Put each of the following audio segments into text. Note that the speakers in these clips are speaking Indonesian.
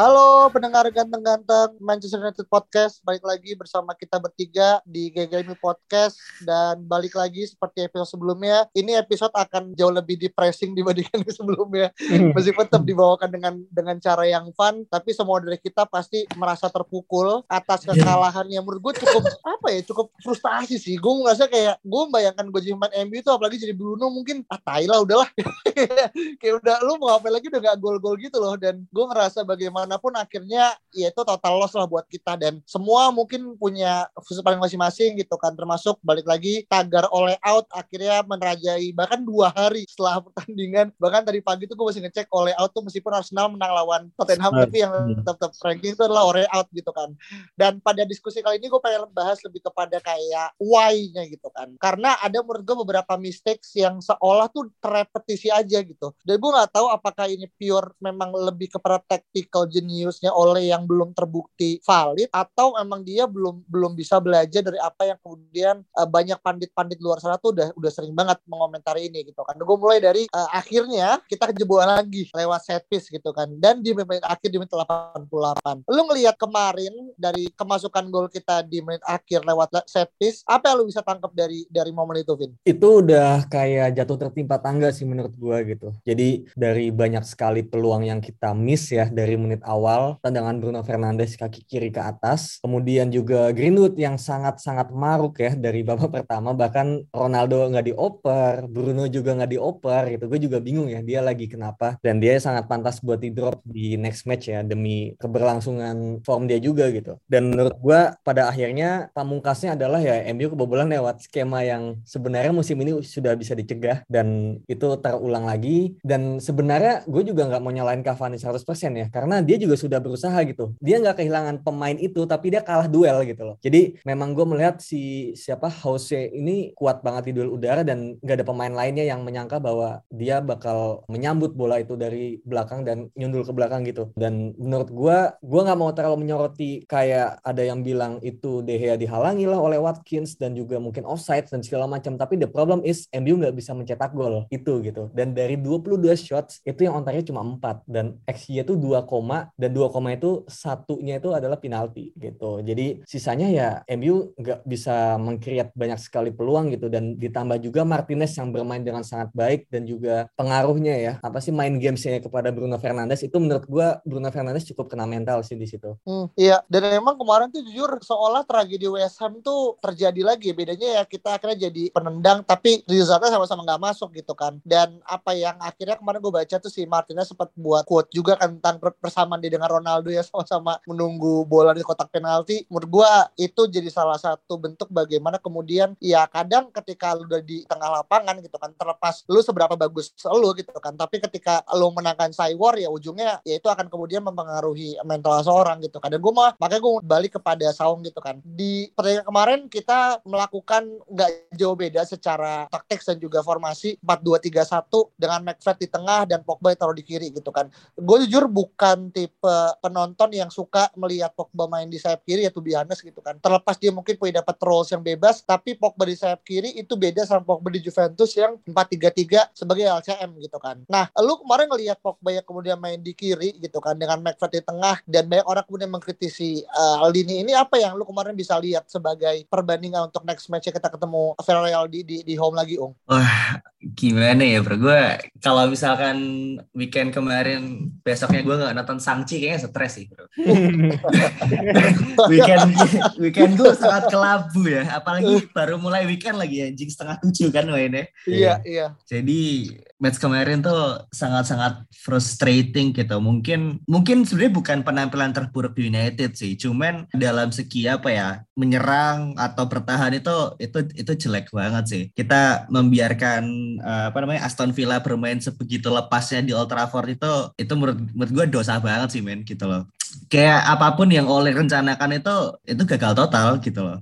Halo pendengar ganteng-ganteng Manchester United Podcast. Balik lagi bersama kita bertiga di GGMI Podcast. Dan balik lagi seperti episode sebelumnya Ini episode akan jauh lebih depressing dibandingkan sebelumnya. Meskipun tetap dibawakan dengan dengan cara yang fun Tapi semua dari kita pasti merasa terpukul Atas kekalahan yang menurut gue cukup Apa ya cukup frustasi sih. Gue ngerasa kayak Gue membayangkan gue jadi pemain MU itu Apalagi jadi Bruno mungkin Ah tai lah udahlah. Kayak udah lu mau ngapain lagi udah gak gol-gol gitu loh. Dan gue ngerasa bagaimana pun akhirnya ya itu total loss lah buat kita. Dan semua mungkin punya fungsi paling masing-masing gitu kan. Termasuk balik lagi tagar oleh out akhirnya menrajai bahkan dua hari setelah pertandingan. Bahkan tadi pagi tuh gue masih ngecek oleh out tuh meskipun Arsenal menang lawan Tottenham tapi yang tetap ranking itu adalah oleh out gitu kan. Dan pada diskusi kali ini gue pengen bahas lebih kepada kayak why-nya gitu kan. Karena ada menurut gue beberapa mistakes yang seolah tuh terrepetisi aja gitu. Dan gue nggak tahu apakah ini pure memang lebih kepada tactical jeniusnya oleh yang belum terbukti valid atau emang dia belum belum bisa belajar dari apa yang kemudian uh, banyak pandit-pandit luar sana tuh udah udah sering banget mengomentari ini gitu kan. Gue mulai dari uh, akhirnya kita kejebolan lagi lewat set piece gitu kan dan di menit akhir di menit 88. Lu ngelihat kemarin dari kemasukan gol kita di menit akhir lewat set piece, apa yang lu bisa tangkap dari dari momen itu, Vin? Itu udah kayak jatuh tertimpa tangga sih menurut gua gitu. Jadi dari banyak sekali peluang yang kita miss ya dari menit awal tendangan Bruno Fernandes kaki kiri ke atas kemudian juga Greenwood yang sangat-sangat maruk ya dari babak pertama bahkan Ronaldo nggak dioper Bruno juga nggak dioper gitu. Gue juga bingung ya dia lagi kenapa? Dan dia sangat pantas buat di drop di next match ya demi keberlangsungan form dia juga gitu. Dan menurut gue pada akhirnya pamungkasnya adalah ya MU kebobolan lewat skema yang sebenarnya musim ini sudah bisa dicegah dan itu terulang lagi. Dan sebenarnya gue juga nggak mau nyalain Cavani 100% ya karena dia juga sudah berusaha gitu. Dia nggak kehilangan pemain itu, tapi dia kalah duel gitu loh. Jadi memang gue melihat si siapa Jose ini kuat banget di duel udara dan nggak ada pemain lainnya yang menyangka bahwa dia bakal menyambut bola itu dari belakang dan nyundul ke belakang gitu. Dan menurut gue, gue nggak mau terlalu menyoroti kayak ada yang bilang itu De Gea dihalangi lah oleh Watkins dan juga mungkin offside dan segala macam. Tapi the problem is MU nggak bisa mencetak gol itu gitu. Dan dari 22 shots itu yang on target cuma 4 dan XG itu 2, dan 2, itu satunya itu adalah penalti gitu. Jadi sisanya ya MU nggak bisa mengkreat banyak sekali peluang gitu. Dan ditambah juga Martinez yang bermain dengan sangat baik dan juga pengaruhnya ya. Apa sih main gamesnya kepada Bruno Fernandes? Itu menurut gua Bruno Fernandes cukup kena mental sih di situ. Hmm, iya dan emang kemarin tuh jujur seolah tragedi West Ham tuh terjadi lagi. Bedanya ya kita akhirnya jadi penendang tapi resultnya sama-sama nggak masuk gitu kan. Dan apa yang akhirnya kemarin gue baca tuh si Martinez sempat buat quote juga kan tentang persamaan dia dengan Ronaldo ya sama-sama menunggu bola di kotak penalti menurut gua itu jadi salah satu bentuk bagaimana kemudian ya kadang ketika lu udah di tengah lapangan gitu kan terlepas lu seberapa bagus lu gitu kan tapi ketika lu menangkan Cywar ya ujungnya ya itu akan kemudian mempengaruhi mental seorang gitu kan. Dan gue mah makanya gue balik kepada Saung gitu kan. Di pertandingan kemarin kita melakukan nggak jauh beda secara taktik dan juga formasi 4-2-3-1 dengan McFred di tengah dan Pogba taruh di kiri gitu kan. Gue jujur bukan tipe penonton yang suka melihat Pogba main di sayap kiri ya tuh biasa gitu kan. Terlepas dia mungkin punya dapat roles yang bebas, tapi Pogba di sayap kiri itu beda sama Pogba di Juventus yang 4-3-3 sebagai LCM gitu kan. Nah, lu kemarin ngelihat Pogba yang kemudian main di kiri gitu kan dengan McFred di tengah dan banyak orang kemudian mengkritisi uh, lini ini apa yang lu kemarin bisa lihat sebagai perbandingan untuk next match kita ketemu Villarreal di, di di home lagi, Ung? Gimana ya bro? Gue kalau misalkan weekend kemarin besoknya gue nggak nonton Sangchi kayaknya stres sih bro. weekend weekend gue sangat kelabu ya, apalagi baru mulai weekend lagi anjing setengah tujuh kan mainnya. Iya, iya. Jadi match kemarin tuh sangat-sangat frustrating gitu. Mungkin mungkin sebenarnya bukan penampilan terburuk di United sih, cuman dalam segi apa ya menyerang atau bertahan itu itu itu jelek banget sih. Kita membiarkan uh, apa namanya Aston Villa bermain sebegitu lepasnya di Old Trafford itu itu menurut menurut gue dosa banget sih men gitu loh. Kayak apa pun yang oleh rencanakan itu itu gagal total gitu loh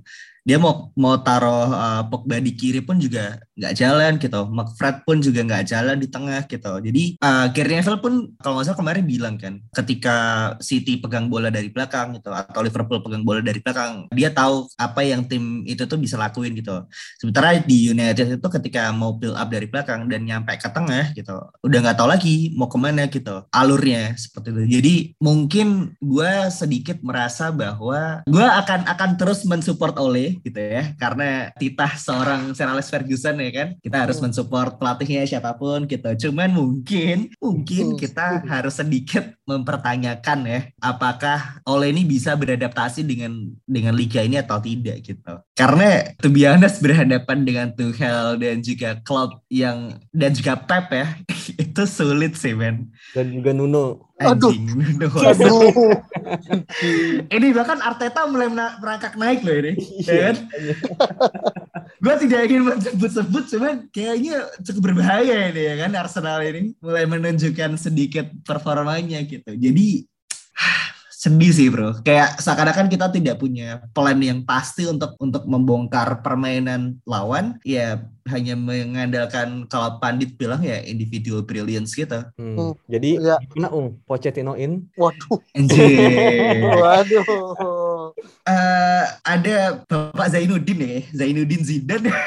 dia mau mau taruh uh, Pogba di kiri pun juga nggak jalan gitu. McFred pun juga nggak jalan di tengah gitu. Jadi uh, Gary Neville pun kalau nggak salah kemarin bilang kan, ketika City pegang bola dari belakang gitu atau Liverpool pegang bola dari belakang, dia tahu apa yang tim itu tuh bisa lakuin gitu. Sementara di United itu ketika mau build up dari belakang dan nyampe ke tengah gitu, udah nggak tahu lagi mau ke mana gitu alurnya seperti itu. Jadi mungkin gue sedikit merasa bahwa gue akan akan terus mensupport gitu ya. Karena titah seorang Sir Alex Ferguson ya kan kita harus mensupport pelatihnya siapa pun gitu. Cuman mungkin mungkin kita harus sedikit mempertanyakan ya apakah Ole ini bisa beradaptasi dengan dengan liga ini atau tidak gitu. Karena to be honest berhadapan dengan Tuchel dan juga Klopp yang dan juga Pep ya itu sulit sih men. Dan juga Nuno Anjing, aduh. aduh. ini bahkan Arteta mulai merangkak naik loh ini, ya kan? Gue tidak ingin menyebut-sebut, cuman kayaknya cukup berbahaya ini ya kan Arsenal ini mulai menunjukkan sedikit performanya gitu. Jadi sedih sih bro. Kayak seakan-akan kita tidak punya plan yang pasti untuk untuk membongkar permainan lawan. Ya hanya mengandalkan kalau pandit bilang ya individual brilliance gitu. Hmm. Hmm. Jadi ya. gimana Ung? Pochettino in? Waduh. Waduh. Uh, ada Bapak Zainuddin ya, Zainuddin Zidane.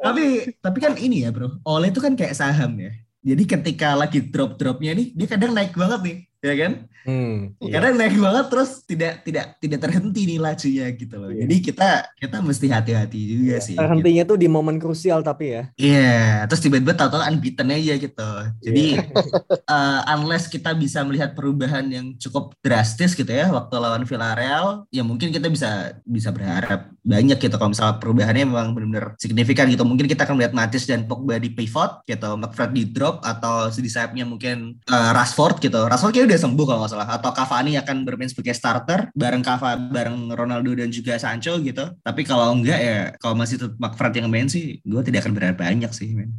tapi tapi kan ini ya bro, Oleh itu kan kayak saham ya. Jadi ketika lagi drop-dropnya nih, dia kadang naik banget nih, ya kan? Hmm, iya. Karena naik banget terus tidak tidak tidak terhenti nih lajunya gitu loh. Iya. Jadi kita kita mesti hati-hati juga iya. sih. Terhentinya gitu. tuh di momen krusial tapi ya. Iya, yeah. terus tiba-tiba tahu-tahu unbeaten aja gitu. Jadi yeah. uh, unless kita bisa melihat perubahan yang cukup drastis gitu ya waktu lawan Villarreal, ya mungkin kita bisa bisa berharap banyak gitu kalau misalnya perubahannya memang benar-benar signifikan gitu. Mungkin kita akan melihat Matis dan Pogba di pivot gitu, McFred di drop atau di sayapnya mungkin uh, Rashford gitu. Rashford kayak udah sembuh kalau nggak salah atau Cavani akan bermain sebagai starter bareng Cava bareng Ronaldo dan juga Sancho gitu. Tapi kalau enggak ya kalau masih tetap McFred yang main sih, gue tidak akan berharap banyak sih, men.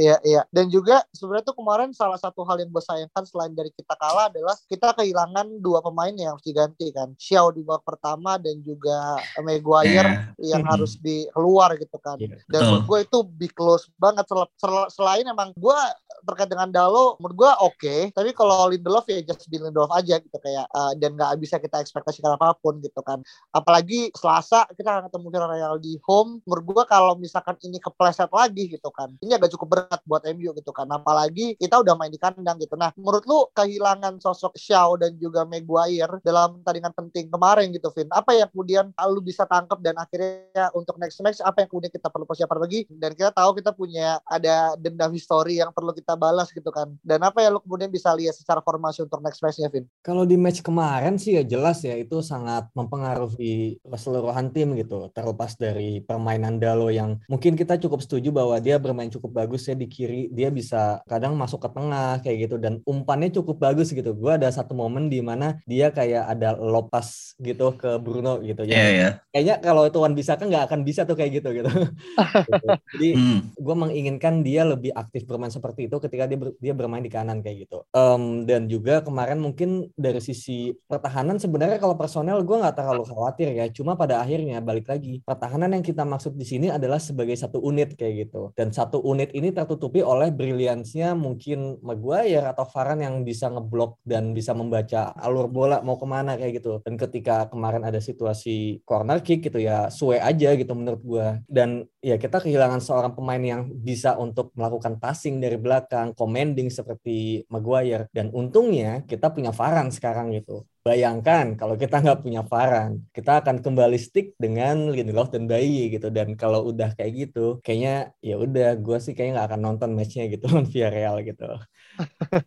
Iya, iya. Dan juga sebenarnya tuh kemarin salah satu hal yang gue sayangkan selain dari kita kalah adalah kita kehilangan dua pemain yang harus diganti kan. Xiao di babak pertama dan juga Maguire yeah. yang mm -hmm. harus di keluar gitu kan. Yeah, dan menurut gue itu big close banget sel sel selain emang gue terkait dengan Dalo menurut gue oke okay. tapi kalau Lindelof ya be Lindelof aja gitu kayak uh, dan nggak bisa kita ekspektasikan apa pun gitu kan. Apalagi Selasa kita akan ketemu Villarreal di home. Menurut gue kalau misalkan ini kepleset lagi gitu kan ini agak cukup berat buat MU gitu kan. Apalagi kita udah main di kandang gitu. Nah menurut lu kehilangan sosok Shaw dan juga Maguire dalam pertandingan penting kemarin gitu Vin apa yang kemudian lu bisa tangkap dan akhirnya untuk next match apa yang kemudian kita perlu persiapan lagi? Dan kita tahu kita punya ada dendam histori yang perlu kita balas gitu kan. Dan apa yang lu kemudian bisa lihat secara formasi untuk next matchnya Vin kalau di match kemarin sih ya jelas ya itu sangat mempengaruhi keseluruhan tim gitu. Terlepas dari permainan Dalo yang mungkin kita cukup setuju bahwa dia bermain cukup bagus ya di kiri, dia bisa kadang masuk ke tengah kayak gitu dan umpannya cukup bagus gitu. Gue ada satu momen di mana dia kayak ada lopas gitu ke Bruno gitu. Jadi yeah, yeah. kayaknya kalau itu Wan bisa kan nggak akan bisa tuh kayak gitu gitu. gitu. Jadi mm. gue menginginkan dia lebih aktif bermain seperti itu ketika dia ber, dia bermain di kanan kayak gitu. Um, dan juga kemarin mungkin dari sisi pertahanan sebenarnya kalau personel gue nggak terlalu khawatir ya. Cuma pada akhirnya balik lagi pertahanan yang kita maksud di sini adalah sebagai satu unit kayak gitu. Dan satu unit ini tertutupi oleh briliansnya mungkin Maguire atau Varane yang bisa ngeblok dan bisa membaca alur bola mau ke mana kayak gitu. Dan ketika kemarin ada situasi corner kick gitu ya suwe aja gitu menurut gue. Dan ya kita kehilangan seorang pemain yang bisa untuk melakukan passing dari belakang, commanding seperti Maguire. Dan untungnya kita punya Varane sekarang gitu bayangkan kalau kita nggak punya Varan, kita akan kembali stick dengan Lindelof dan Bayi gitu. Dan kalau udah kayak gitu, kayaknya ya udah gue sih kayaknya nggak akan nonton matchnya gitu lawan Villarreal gitu.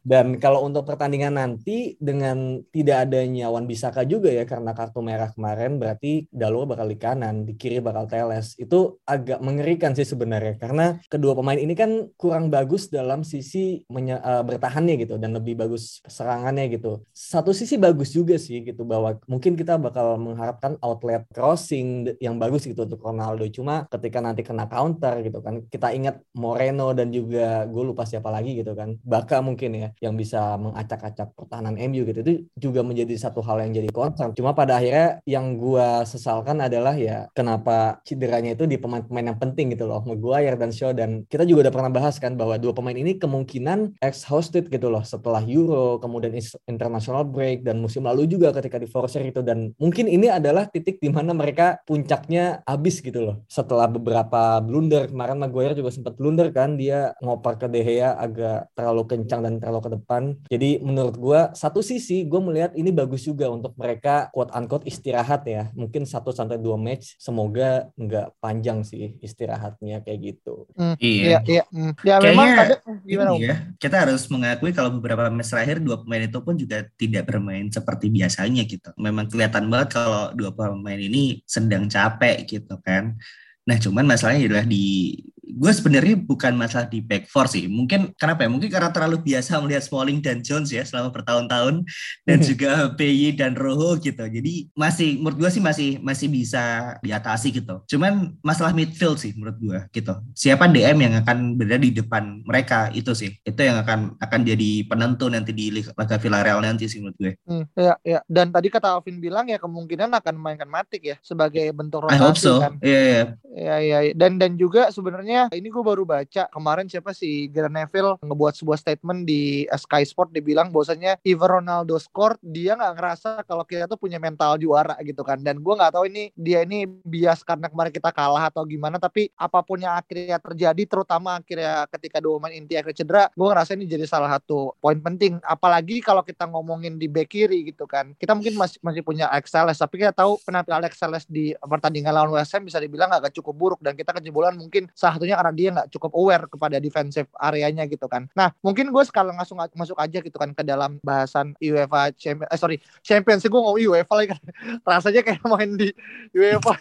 Dan kalau untuk pertandingan nanti dengan tidak adanya Wan Bisaka juga ya karena kartu merah kemarin berarti Dalot bakal di kanan, di kiri bakal Teles. Itu agak mengerikan sih sebenarnya karena kedua pemain ini kan kurang bagus dalam sisi uh, bertahannya gitu dan lebih bagus serangannya gitu. Satu sisi bagus juga sih gitu bahwa mungkin kita bakal mengharapkan outlet crossing yang bagus gitu untuk Ronaldo. Cuma ketika nanti kena counter gitu kan kita ingat Moreno dan juga gue lupa siapa lagi gitu kan. Bakal mungkin ya yang bisa mengacak-acak pertahanan MU gitu. Itu juga menjadi satu hal yang jadi concern. Cuma pada akhirnya yang gua sesalkan adalah ya kenapa cederanya itu di pemain-pemain yang penting gitu loh, Maguire dan Shaw. Dan kita juga udah pernah bahas kan bahwa dua pemain ini kemungkinan ex-hosted gitu loh setelah Euro, kemudian international break dan musim lalu juga ketika di Forcer itu. Dan mungkin ini adalah titik di mana mereka puncaknya habis gitu loh. Setelah beberapa blunder. Kemarin Maguire juga sempat blunder kan. Dia ngoper ke De Gea agak terlalu kencang kencang dan terlalu ke depan. Jadi menurut gue satu sisi gue melihat ini bagus juga untuk mereka quote unquote istirahat ya. Mungkin satu sampai dua match. Semoga nggak panjang sih istirahatnya kayak gitu. Hmm, Iya. iya, iya. Hmm. Ya Kayaknya memang ada gimana? Ini ya, kita harus mengakui kalau beberapa match terakhir dua pemain itu pun juga tidak bermain seperti biasanya gitu. Memang kelihatan banget kalau dua pemain ini sedang capek gitu kan. Nah, cuman masalahnya adalah di gue sebenarnya bukan masalah di back four sih. Mungkin kenapa ya? Mungkin karena terlalu biasa melihat Smalling dan Jones ya selama bertahun-tahun dan juga PY dan Rojo gitu. Jadi masih menurut gue sih masih masih bisa diatasi gitu. Cuman masalah midfield sih menurut gue gitu. Siapa DM yang akan berada di depan mereka itu sih. Itu yang akan akan jadi penentu nanti di laga Villarreal nanti sih menurut gue. Hmm, ya, ya. Dan tadi kata Alvin bilang ya kemungkinan akan memainkan Matic ya sebagai bentuk I hope rotasi so. kan. Iya, iya. Ya, ya, ya. dan dan juga sebenarnya ini gue baru baca kemarin siapa sih Gary Neville ngebuat sebuah statement di Sky Sport dia bilang bahwasanya if Ronaldo score dia nggak ngerasa kalau kita tuh punya mental juara gitu kan. Dan gue nggak tahu ini dia ini bias karena kemarin kita kalah atau gimana tapi apa pun yang akhirnya terjadi terutama akhirnya ketika pemain inti akhirnya cedera gue ngerasa ini jadi salah satu poin penting. Apalagi kalau kita ngomongin di back kiri gitu kan kita mungkin masih masih punya Alex tapi kita tahu penampilan Alex di pertandingan lawan West Ham bisa dibilang agak cukup buruk dan kita kejebolan mungkin salah satunya karena dia nggak cukup aware kepada defensive areanya gitu kan. Nah mungkin gue sekarang langsung masuk aja gitu kan ke dalam bahasan UEFA Champions, eh sorry Champions gue ngomong UEFA lagi kan. Rasanya kayak main di UEFA.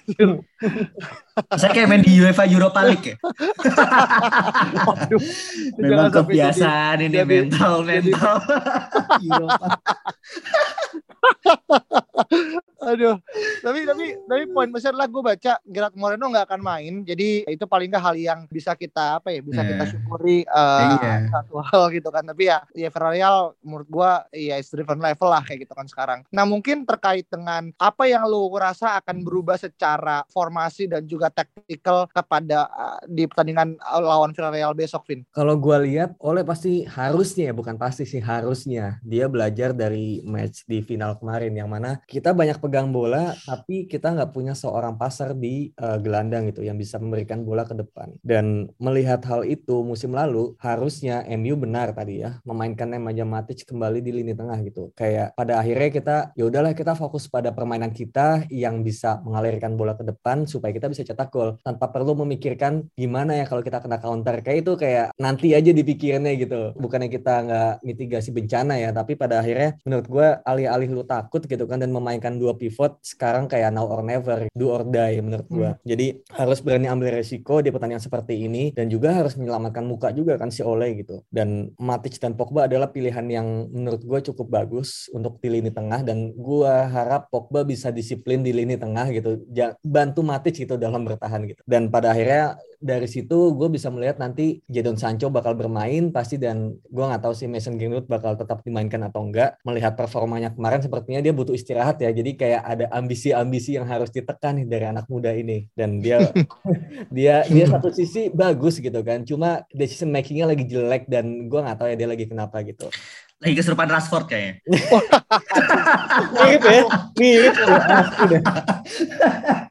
Saya kayak main di UEFA Europa League ya. Waduh, Memang kebiasaan ini jadi- mental jadi- mental. Europa. Aduh, tapi tapi tapi poin besar lah gue baca Gerard Moreno nggak akan main, jadi itu paling nggak hal yang bisa kita apa ya bisa kita Nah. syukuri uh, Iya. satu hal gitu kan. Tapi ya ya Villarreal menurut gue ya it's different level lah kayak gitu kan sekarang. Nah mungkin terkait dengan apa yang lu rasa akan berubah secara formasi dan juga taktikal kepada uh, di pertandingan uh, lawan Villarreal besok, Vin. Kalau gue lihat, Oleh pasti harusnya ya, bukan pasti sih harusnya dia belajar dari match di final kemarin yang mana kita banyak pegang bola, tapi kita nggak punya seorang pasar di uh, gelandang gitu yang bisa memberikan bola ke depan. Dan melihat hal itu musim lalu, harusnya MU benar tadi ya memainkan Nemanja Matic kembali di lini tengah gitu. Kayak pada akhirnya kita ya udahlah kita fokus pada permainan kita yang bisa mengalirkan bola ke depan supaya kita bisa cetak gol tanpa perlu memikirkan gimana ya kalau kita kena counter. Kayak itu kayak nanti aja dipikirinnya gitu. Bukannya kita nggak mitigasi bencana ya, tapi pada akhirnya menurut gue alih-alih lu takut gitu kan dan memainkan dua pivot sekarang kayak now or never, do or die menurut gue. Jadi harus berani ambil resiko di pertandingan seperti ini dan juga harus menyelamatkan muka juga kan si Ole gitu. Dan Matic dan Pogba adalah pilihan yang menurut gue cukup bagus untuk di lini tengah dan gue harap Pogba bisa disiplin di lini tengah gitu, bantu Matic gitu dalam bertahan gitu. Dan pada akhirnya dari situ gue bisa melihat nanti Jadon Sancho bakal bermain pasti dan gue nggak tahu sih Mason Greenwood bakal tetap dimainkan atau enggak melihat performanya kemarin sepertinya dia butuh istirahat ya. Jadi kayak ada ambisi-ambisi yang harus ditekan nih dari anak muda ini. Dan dia dia dia satu sisi bagus gitu kan. Cuma decision makingnya lagi jelek dan gue nggak tahu ya dia lagi kenapa gitu. Lagi kesurupan Rashford kayaknya. mirip ya. Mirip.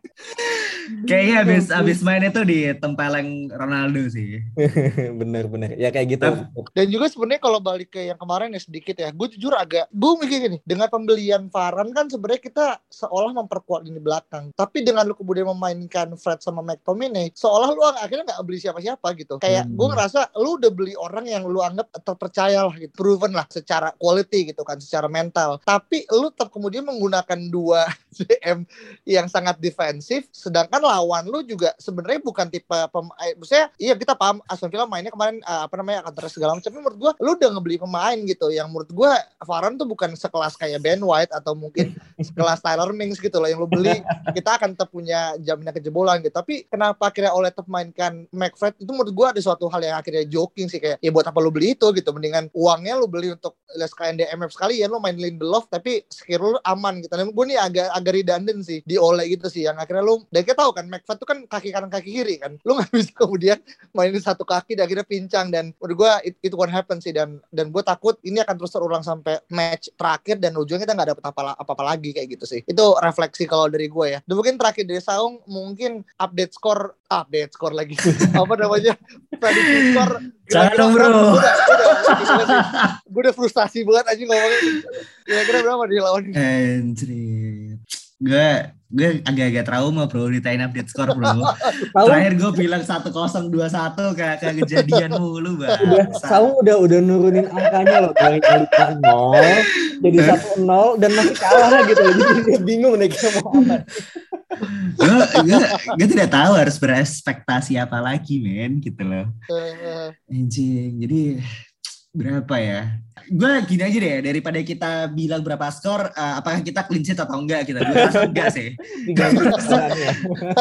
Kayaknya abis abis main itu di tempeleng Ronaldo sih. Bener-bener. Ya kayak gitu. Dan juga sebenarnya kalau balik ke yang kemarin ya sedikit ya, gue jujur agak gue mikir gini, dengan pembelian Varan kan sebenarnya kita seolah memperkuat di belakang. Tapi dengan lu kemudian memainkan Fred sama McTominay, seolah lu akhirnya nggak beli siapa-siapa gitu. Kayak Hmm. gue ngerasa lu udah beli orang yang lu anggap terpercaya lah gitu, proven lah secara quality gitu kan, secara mental. Tapi lu tetap kemudian menggunakan dua CM yang sangat defensif, sedangkan lawan lu juga sebenarnya bukan tipe pemain. Maksudnya, iya kita paham Aston Villa mainnya kemarin eh, apa namanya akan terus segala macam. Tapi menurut gua, lu udah ngebeli pemain gitu, yang menurut gua Varane tuh bukan sekelas kayak Ben White atau mungkin sekelas Tyler Mings gitu loh yang lu beli. Kita akan tetap punya jaminan kejebolan gitu. Tapi kenapa akhirnya oleh tetap mainkan McFred itu menurut gua ada suatu hal yang akhirnya joking sih kayak ya buat apa lu beli itu gitu mendingan uangnya lu beli untuk les KNDMF sekalian lu main Lindelof tapi skill lu aman gitu. Dan gue nih agak agak redundant sih di oleh gitu sih yang akhirnya lu dan kita tahu kan McFred tuh kan kaki kanan kaki kiri kan. Lu nggak bisa kemudian mainin satu kaki dan akhirnya pincang. Dan menurut gue it, it won't happen sih. Dan dan gue takut ini akan terus terulang sampai match terakhir dan ujungnya kita nggak dapet apa apa apa lagi kayak gitu sih. Itu refleksi kalau dari gue ya. Dan mungkin terakhir dari Saung mungkin update skor update skor lagi. Apa namanya? Prediksi skor Jangan dong, bro. gue udah, frustasi banget aja ngomongin kira-kira berapa dia lawan Anjir. Gue gue agak-agak trauma bro ditain update skor bro. Terakhir gue bilang 1021 kayak kayak kejadian mulu udah bang. Saung udah udah nurunin angkanya loh dari kali nol jadi satu nol dan masih kalah gitu. Jadi dia bingung nih kayak mau apa. gue, gue, gue tidak tahu harus berespektasi apa lagi men gitu loh. Eh, Anjing, jadi berapa ya? Gue gini aja deh, daripada kita bilang berapa skor, eh, apakah kita clean sheet atau enggak kita? Gue rasa enggak sih. Tiga.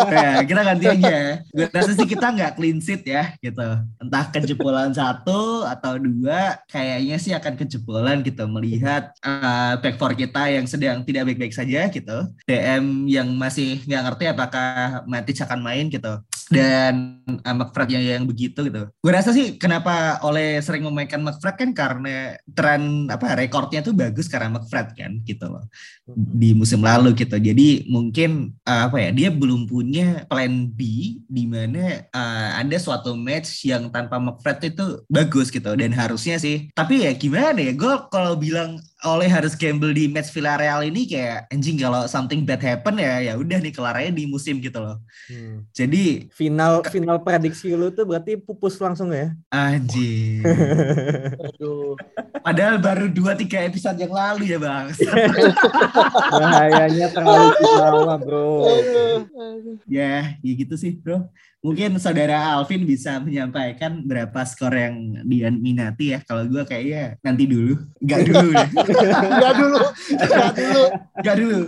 Ya, kita ganti aja. Gue rasa sih kita nggak clean sheet ya, gitu. Entah kejebolan satu atau dua, kayaknya sih akan kejebolan gitu. Melihat eh, back four kita yang sedang tidak baik-baik saja gitu. DM yang masih nggak ngerti apakah Matic akan main gitu. Dan uh, McFred yang, yang begitu gitu. Gue rasa sih kenapa oleh sering memainkan McFred kan karena tren apa rekornya tuh bagus karena McFred kan gitu loh di musim lalu gitu. Jadi mungkin uh, apa ya dia belum punya plan B di mana uh, ada suatu match yang tanpa McFred itu bagus gitu dan harusnya sih. Tapi ya gimana ya gue kalau bilang oleh harus gamble di match Villarreal ini kayak anjing kalau something bad happen ya ya udah nih kelarnya di musim gitu loh. Hmm. Jadi Final final prediksi lu tuh berarti pupus langsung ya? anjing. aduh Padahal baru 2 3 episode yang lalu ya, Bang. Bahayanya terlalu lama bro. aduh, aduh. ya, ya gitu sih, Bro. Mungkin saudara Alvin bisa menyampaikan berapa skor yang dia minati ya. Kalau gue kayaknya nanti dulu. Enggak dulu deh. Enggak dulu enggak dulu Enggak dulu.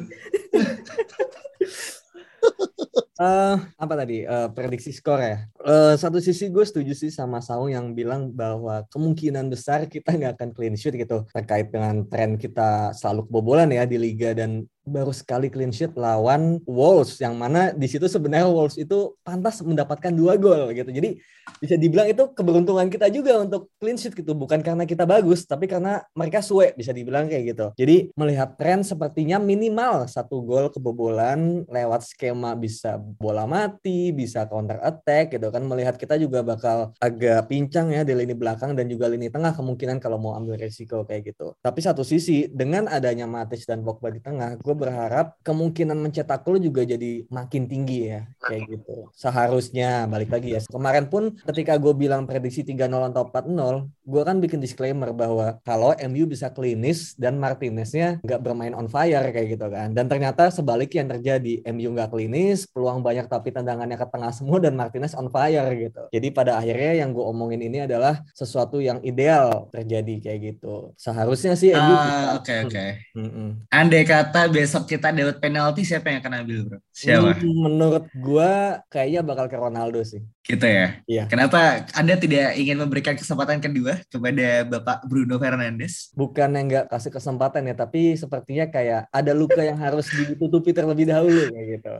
Eh apa tadi Eh, prediksi skor ya? Eh, satu sisi gue setuju sih sama Saung yang bilang bahwa kemungkinan besar kita nggak akan clean sheet gitu terkait dengan tren kita selalu kebobolan ya di liga dan baru sekali clean sheet lawan Wolves yang mana di situ sebenarnya Wolves itu pantas mendapatkan dua gol gitu. Jadi bisa dibilang itu keberuntungan kita juga untuk clean sheet gitu bukan karena kita bagus tapi karena mereka suwe bisa dibilang kayak gitu. Jadi melihat tren sepertinya minimal satu gol kebobolan lewat skema bisa bola mati, bisa counter attack gitu kan melihat kita juga bakal agak pincang ya di lini belakang dan juga lini tengah kemungkinan kalau mau ambil resiko kayak gitu. Tapi satu sisi dengan adanya Matic dan Pogba di tengah, gue berharap kemungkinan mencetak gol juga jadi makin tinggi ya kayak gitu. Seharusnya balik lagi ya. Kemarin pun ketika gue bilang prediksi 3-0 atau 4-0, gue kan bikin disclaimer bahwa kalau MU bisa klinis dan Martineznya nggak bermain on fire kayak gitu kan. Dan ternyata sebaliknya yang terjadi, MU nggak klinis, peluang banyak tapi tendangannya ke tengah semua dan Martinez on fire gitu. Jadi pada akhirnya yang gue omongin ini adalah sesuatu yang ideal terjadi kayak gitu. Seharusnya sih MU. Ah, Oke, oke. Mm-mm. Andai kata besok kita dapat penalti, siapa yang akan ambil, Bro? Siapa? Hmm, Menurut gua kayaknya bakal ke Ronaldo sih. Gitu ya. Iya. Kenapa Anda tidak ingin memberikan kesempatan kedua kepada Bapak Bruno Fernandes? Bukan yang nggak kasih kesempatan ya, tapi sepertinya kayak ada luka yang harus ditutupi terlebih dahulu kayak gitu.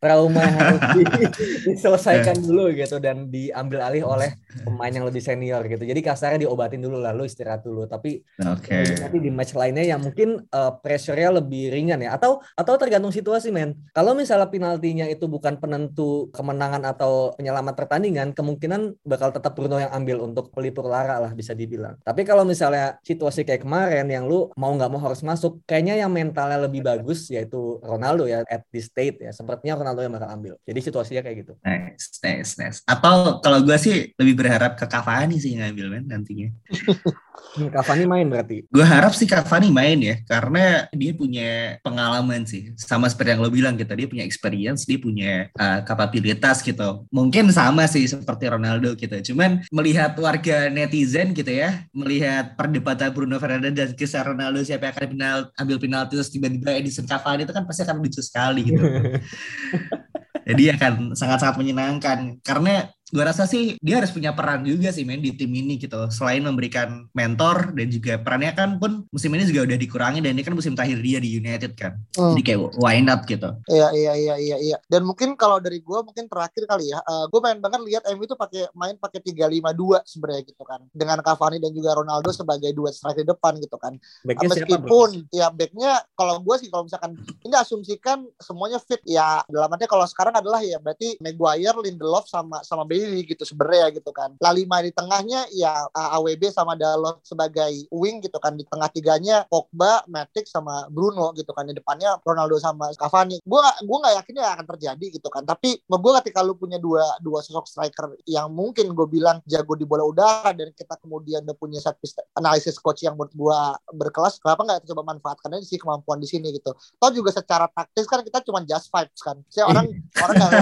Trauma yang harus di- diselesaikan dulu gitu dan diambil alih oleh pemain yang lebih senior gitu. Jadi kasarnya diobatin dulu lalu istirahat dulu. Tapi Oke. nanti di match lainnya yang mungkin uh, pressure-nya lebih ringan pertandingan ya? Atau atau tergantung situasi men. Kalau misalnya penaltinya itu bukan penentu kemenangan atau penyelamat pertandingan kemungkinan bakal tetap Bruno yang ambil untuk pelipur lara lah bisa dibilang. Tapi kalau misalnya situasi kayak kemarin yang lu mau nggak mau harus masuk kayaknya yang mentalnya lebih bagus yaitu Ronaldo ya at this state ya. Sepertinya Ronaldo yang bakal ambil. Jadi situasinya kayak gitu. Nice nice nice. Atau kalau gue sih lebih berharap ke Cavani sih ngambil men nantinya. Cavani main berarti. Gue harap sih Cavani main ya, karena dia punya pengalaman sih. Sama seperti yang lo bilang gitu, dia punya experience, dia punya uh, kapabilitas gitu. Mungkin sama sih seperti Ronaldo gitu. Cuman melihat warga netizen gitu ya, melihat perdebatan Bruno Fernandes dan kisah Ronaldo siapa yang akan final, ambil penalti terus tiba-tiba Edison Cavani itu kan pasti akan lucu sekali gitu. Jadi akan sangat-sangat menyenangkan karena gue rasa sih dia harus punya peran juga sih main di tim ini gitu. Selain memberikan mentor dan juga perannya kan pun musim ini juga udah dikurangi dan ini kan musim terakhir dia di United kan. Hmm. jadi kayak why not gitu. Iya iya iya iya iya. Dan mungkin kalau dari gue mungkin terakhir kali ya uh, gue main banget lihat MU itu pakai main pakai tiga lima dua sebenarnya gitu kan. Dengan Cavani dan juga Ronaldo sebagai dua striker depan gitu kan. Backnya meskipun siapa, ya backnya kalau gue sih kalau misalkan ini asumsikan semuanya fit ya dalam artinya kalau sekarang adalah ya berarti Maguire Lindelof sama sama Bailey gitu sebenarnya gitu kan. La lima di tengahnya ya AWB sama Dalot sebagai wing gitu kan. Di tengah tiganya Pogba, Matic sama Bruno gitu kan. Di depannya Ronaldo sama Cavani. Gue gue nggak yakin ya akan terjadi gitu kan. Tapi gue ketika lu punya dua dua sosok striker yang mungkin gue bilang jago di bola udara dan kita kemudian udah punya set piece analisis coach yang menurut gue berkelas, kenapa nggak coba manfaatkan aja sih kemampuan di sini gitu. Toh juga secara taktis kan kita cuma just vibes kan. Saya orang orang nggak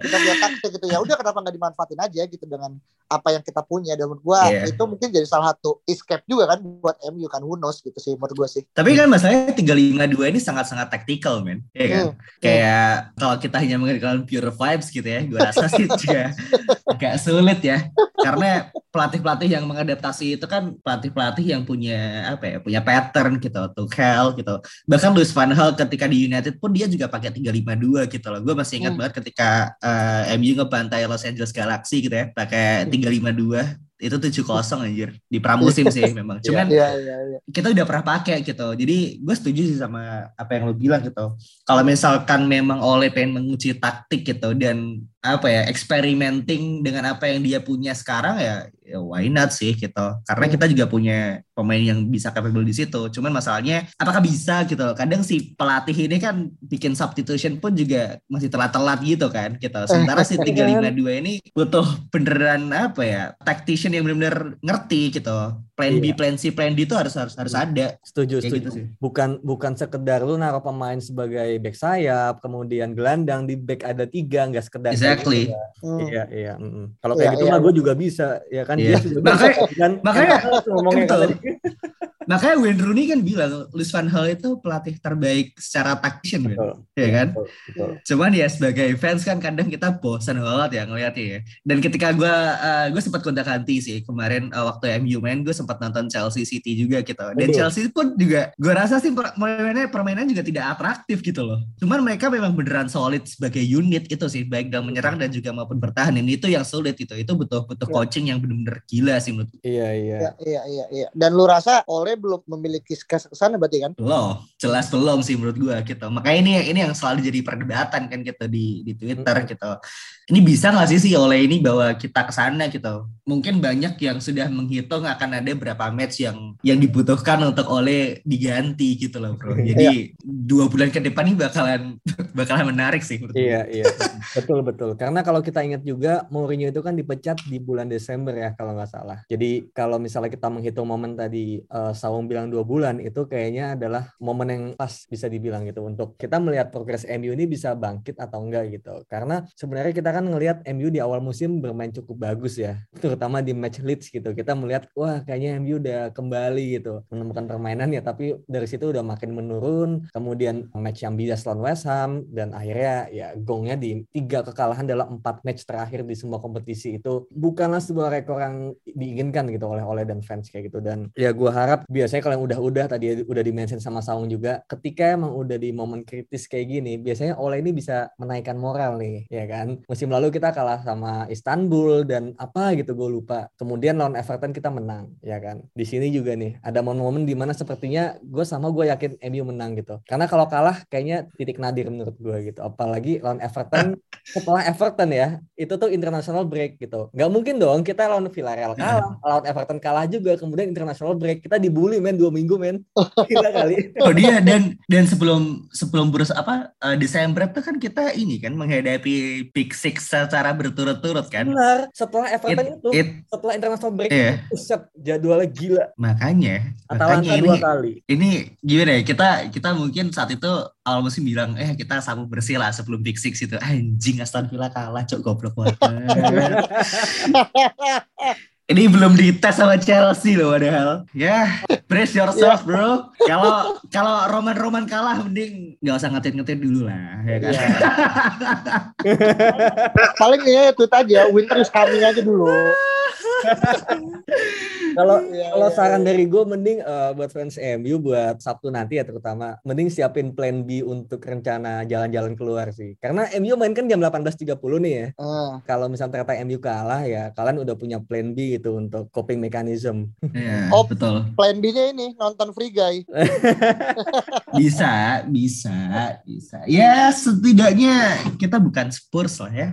kita, kita taktik gitu ya udah kenapa nggak dimanfaatin aja gitu dengan apa yang kita punya dan menurut gue yeah. itu mungkin jadi salah satu escape juga kan buat MU kan who knows gitu sih menurut gue sih tapi kan masalahnya tiga lima dua ini sangat-sangat tactical men ya kan hmm. kayak hmm. kalau kita hanya menggunakan pure vibes gitu ya gue rasa sih juga agak sulit ya karena pelatih-pelatih yang mengadaptasi itu kan pelatih-pelatih yang punya apa ya punya pattern gitu Tuchel gitu bahkan Luis Van Gaal ketika di United pun dia juga pakai 352 gitu loh gue masih ingat hmm. banget ketika uh, eh, MU ngebantai Los Angeles Galaxy gitu ya pakai 352 itu tujuh kosong anjir. Di pramusim sih memang iya, cuman yeah, yeah, yeah. kita udah pernah pakai gitu. Jadi gue setuju sih sama apa yang lo bilang gitu. Kalau misalkan memang oleh pengen menguji taktik gitu dan apa ya experimenting dengan apa yang dia punya sekarang ya, ya why not sih gitu. Karena kita juga punya pemain yang bisa capable di situ. Cuman masalahnya apakah bisa gitu? Kadang si pelatih ini kan bikin substitution pun juga masih telat-telat gitu kan gitu. Sementara si 352 ini butuh beneran apa ya tactician yang benar-benar ngerti gitu. Plan iya. B plan C plan D itu harus harus harus ada. Setuju Kayak setuju. gitu sih. bukan bukan sekedar lu naruh pemain sebagai back sayap kemudian gelandang di back ada tiga nggak sekedar exactly exactly. Hmm. Iya iya. Mm. Kalau kayak yeah, gitu yeah. mah gue juga bisa ya kan. Yeah. Dia makanya kan, makanya ngomongnya tadi. Makanya Wayne Rooney kan bilang Luis Van Gaal itu pelatih terbaik secara tactician kan. Ya kan? Betul, betul. Cuman ya sebagai fans kan kadang kita bosan banget ya ngeliatnya ya. Dan ketika gue uh, gue sempat kontak ganti sih kemarin uh, waktu MU main gue sempat nonton Chelsea City juga gitu. Dan betul. Chelsea pun juga gue rasa sih permainannya permainan juga tidak atraktif gitu loh. Cuman mereka memang beneran solid sebagai unit itu sih baik dalam menyerang dan juga maupun bertahan ini itu yang sulit itu itu butuh butuh ya. coaching yang benar-benar gila sih menurut iya iya ya, iya iya iya dan lu rasa Ole belum memiliki ke sana berarti kan? Belum jelas belum sih menurut gua gitu. Makanya ini ini yang selalu jadi perdebatan kan kita di di Twitter hmm. gitu ini bisa nggak sih sih oleh ini bahwa kita ke sana gitu? Mungkin banyak yang sudah menghitung akan ada berapa match yang yang dibutuhkan untuk oleh diganti gitu loh bro. Iya. jadi dua bulan ke depan ini bakalan bakalan menarik sih iya iya. Betul betul. Karena kalau kita ingat juga Mourinho itu kan dipecat di bulan Desember ya kalau nggak salah. Jadi kalau misalnya kita menghitung momen tadi uh, Sawung bilang dua bulan itu kayaknya adalah momen yang pas bisa dibilang gitu. Untuk kita melihat progres MU ini bisa bangkit atau enggak gitu. Karena sebenarnya kita kan kan ngelihat MU di awal musim bermain cukup bagus ya, terutama di match Leeds gitu. Kita melihat wah kayaknya MU udah kembali gitu menemukan permainan ya, tapi dari situ udah makin menurun. Kemudian match yang bias lawan West Ham dan akhirnya ya gongnya di tiga kekalahan dalam empat match terakhir di semua kompetisi itu bukanlah sebuah rekor yang diinginkan gitu oleh oleh dan fans kayak gitu. Dan ya gue harap biasanya kalau yang udah-udah tadi udah dimention sama Saung juga, ketika emang udah di momen kritis kayak gini, biasanya Ole ini bisa menaikkan moral nih, ya kan? Musim lalu kita kalah sama Istanbul dan apa gitu gue lupa. Kemudian lawan Everton kita menang, ya kan? Di sini juga nih ada momen-momen di mana sepertinya gue sama gue yakin MU menang gitu. Karena kalau kalah kayaknya titik nadir menurut gue gitu. Apalagi lawan Everton, setelah Everton ya, itu tuh international break gitu. Gak mungkin dong kita lawan Villarreal kalah, lawan Everton kalah juga, kemudian international break kita dibully men dua minggu men gila kali oh dia dan dan sebelum sebelum burus apa uh, Desember itu kan kita ini kan menghadapi Big Six secara berturut-turut kan? Benar. Setelah Everton It- itu it- setelah international break Iya. Buset, jadwalnya gila. Makanya Atalanta makanya dua ini kali. ini gimana ya kita kita mungkin saat itu awal musim bilang eh kita sapu bersih lah sebelum Big Six itu. Anjing Aston Villa kalah cok goblok banget ini belum dites sama Chelsea loh padahal ya brace yourself bro kalau kalau Roman Roman kalah mending nggak usah ngetit ngetit dulu lah ya kan Iya. Paling ya itu tadi ya, winter is coming aja dulu. kalau Iya, kalau iya, saran iya. dari gue mending eh, buat fans MU buat Sabtu nanti ya terutama mending siapin plan B untuk rencana jalan-jalan keluar sih karena MU main kan jam 18.30 nih ya Ah, kalau misalnya ternyata MU kalah ya kalian udah punya plan B gitu untuk coping mechanism Iya, Oh. betul plan B-nya ini nonton Free Guy. bisa bisa bisa ya setidaknya kita bukan Spurs lah ya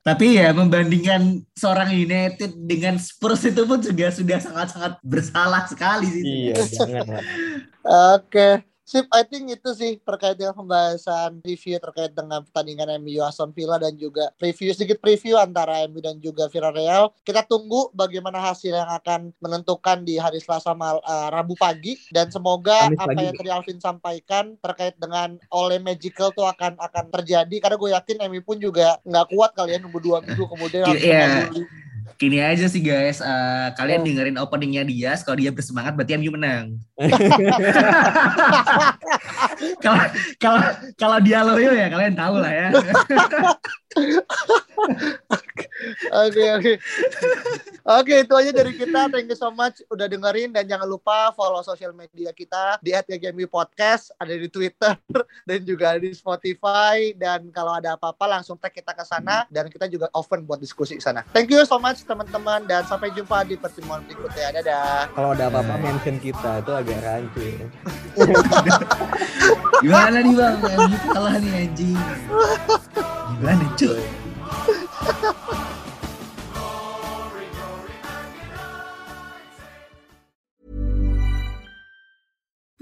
tapi ya membandingkan seorang United dengan Spurs itu pun juga sudah sangat-sangat bersalah sekali sih iya jangan. Oke. Sip, I think itu sih terkait dengan pembahasan review terkait dengan pertandingan MU Aston Villa dan juga preview sedikit preview antara MU dan juga Villarreal. Kita tunggu bagaimana hasil yang akan menentukan di hari Selasa mal, eh, Rabu pagi dan semoga Kamis apa pagi. yang tadi Alvin sampaikan terkait dengan Ole Magical tuh akan akan terjadi karena gue yakin MU pun juga nggak kuat kali ya nunggu dua minggu kemudian harus Iya. Gini aja sih guys, eh, kalian dengerin openingnya dia, kalau dia bersemangat berarti MU menang. Kalau kalau kalau dia loyo ya kalian tahu lah ya. Oke oke. Oke itu aja dari kita. Thank you so much udah dengerin dan jangan lupa follow sosial media kita di @GMU Podcast ada di Twitter dan juga di Spotify dan kalau ada apa-apa langsung tag kita ke sana dan kita juga open buat diskusi di sana. Thank you so much teman-teman dan sampai jumpa di pertemuan berikutnya. Dadah. kalau ada apa-apa mention kita itu agak rancu ya. Gimana nih bang? Kalah nih anjing. Gimana cuy?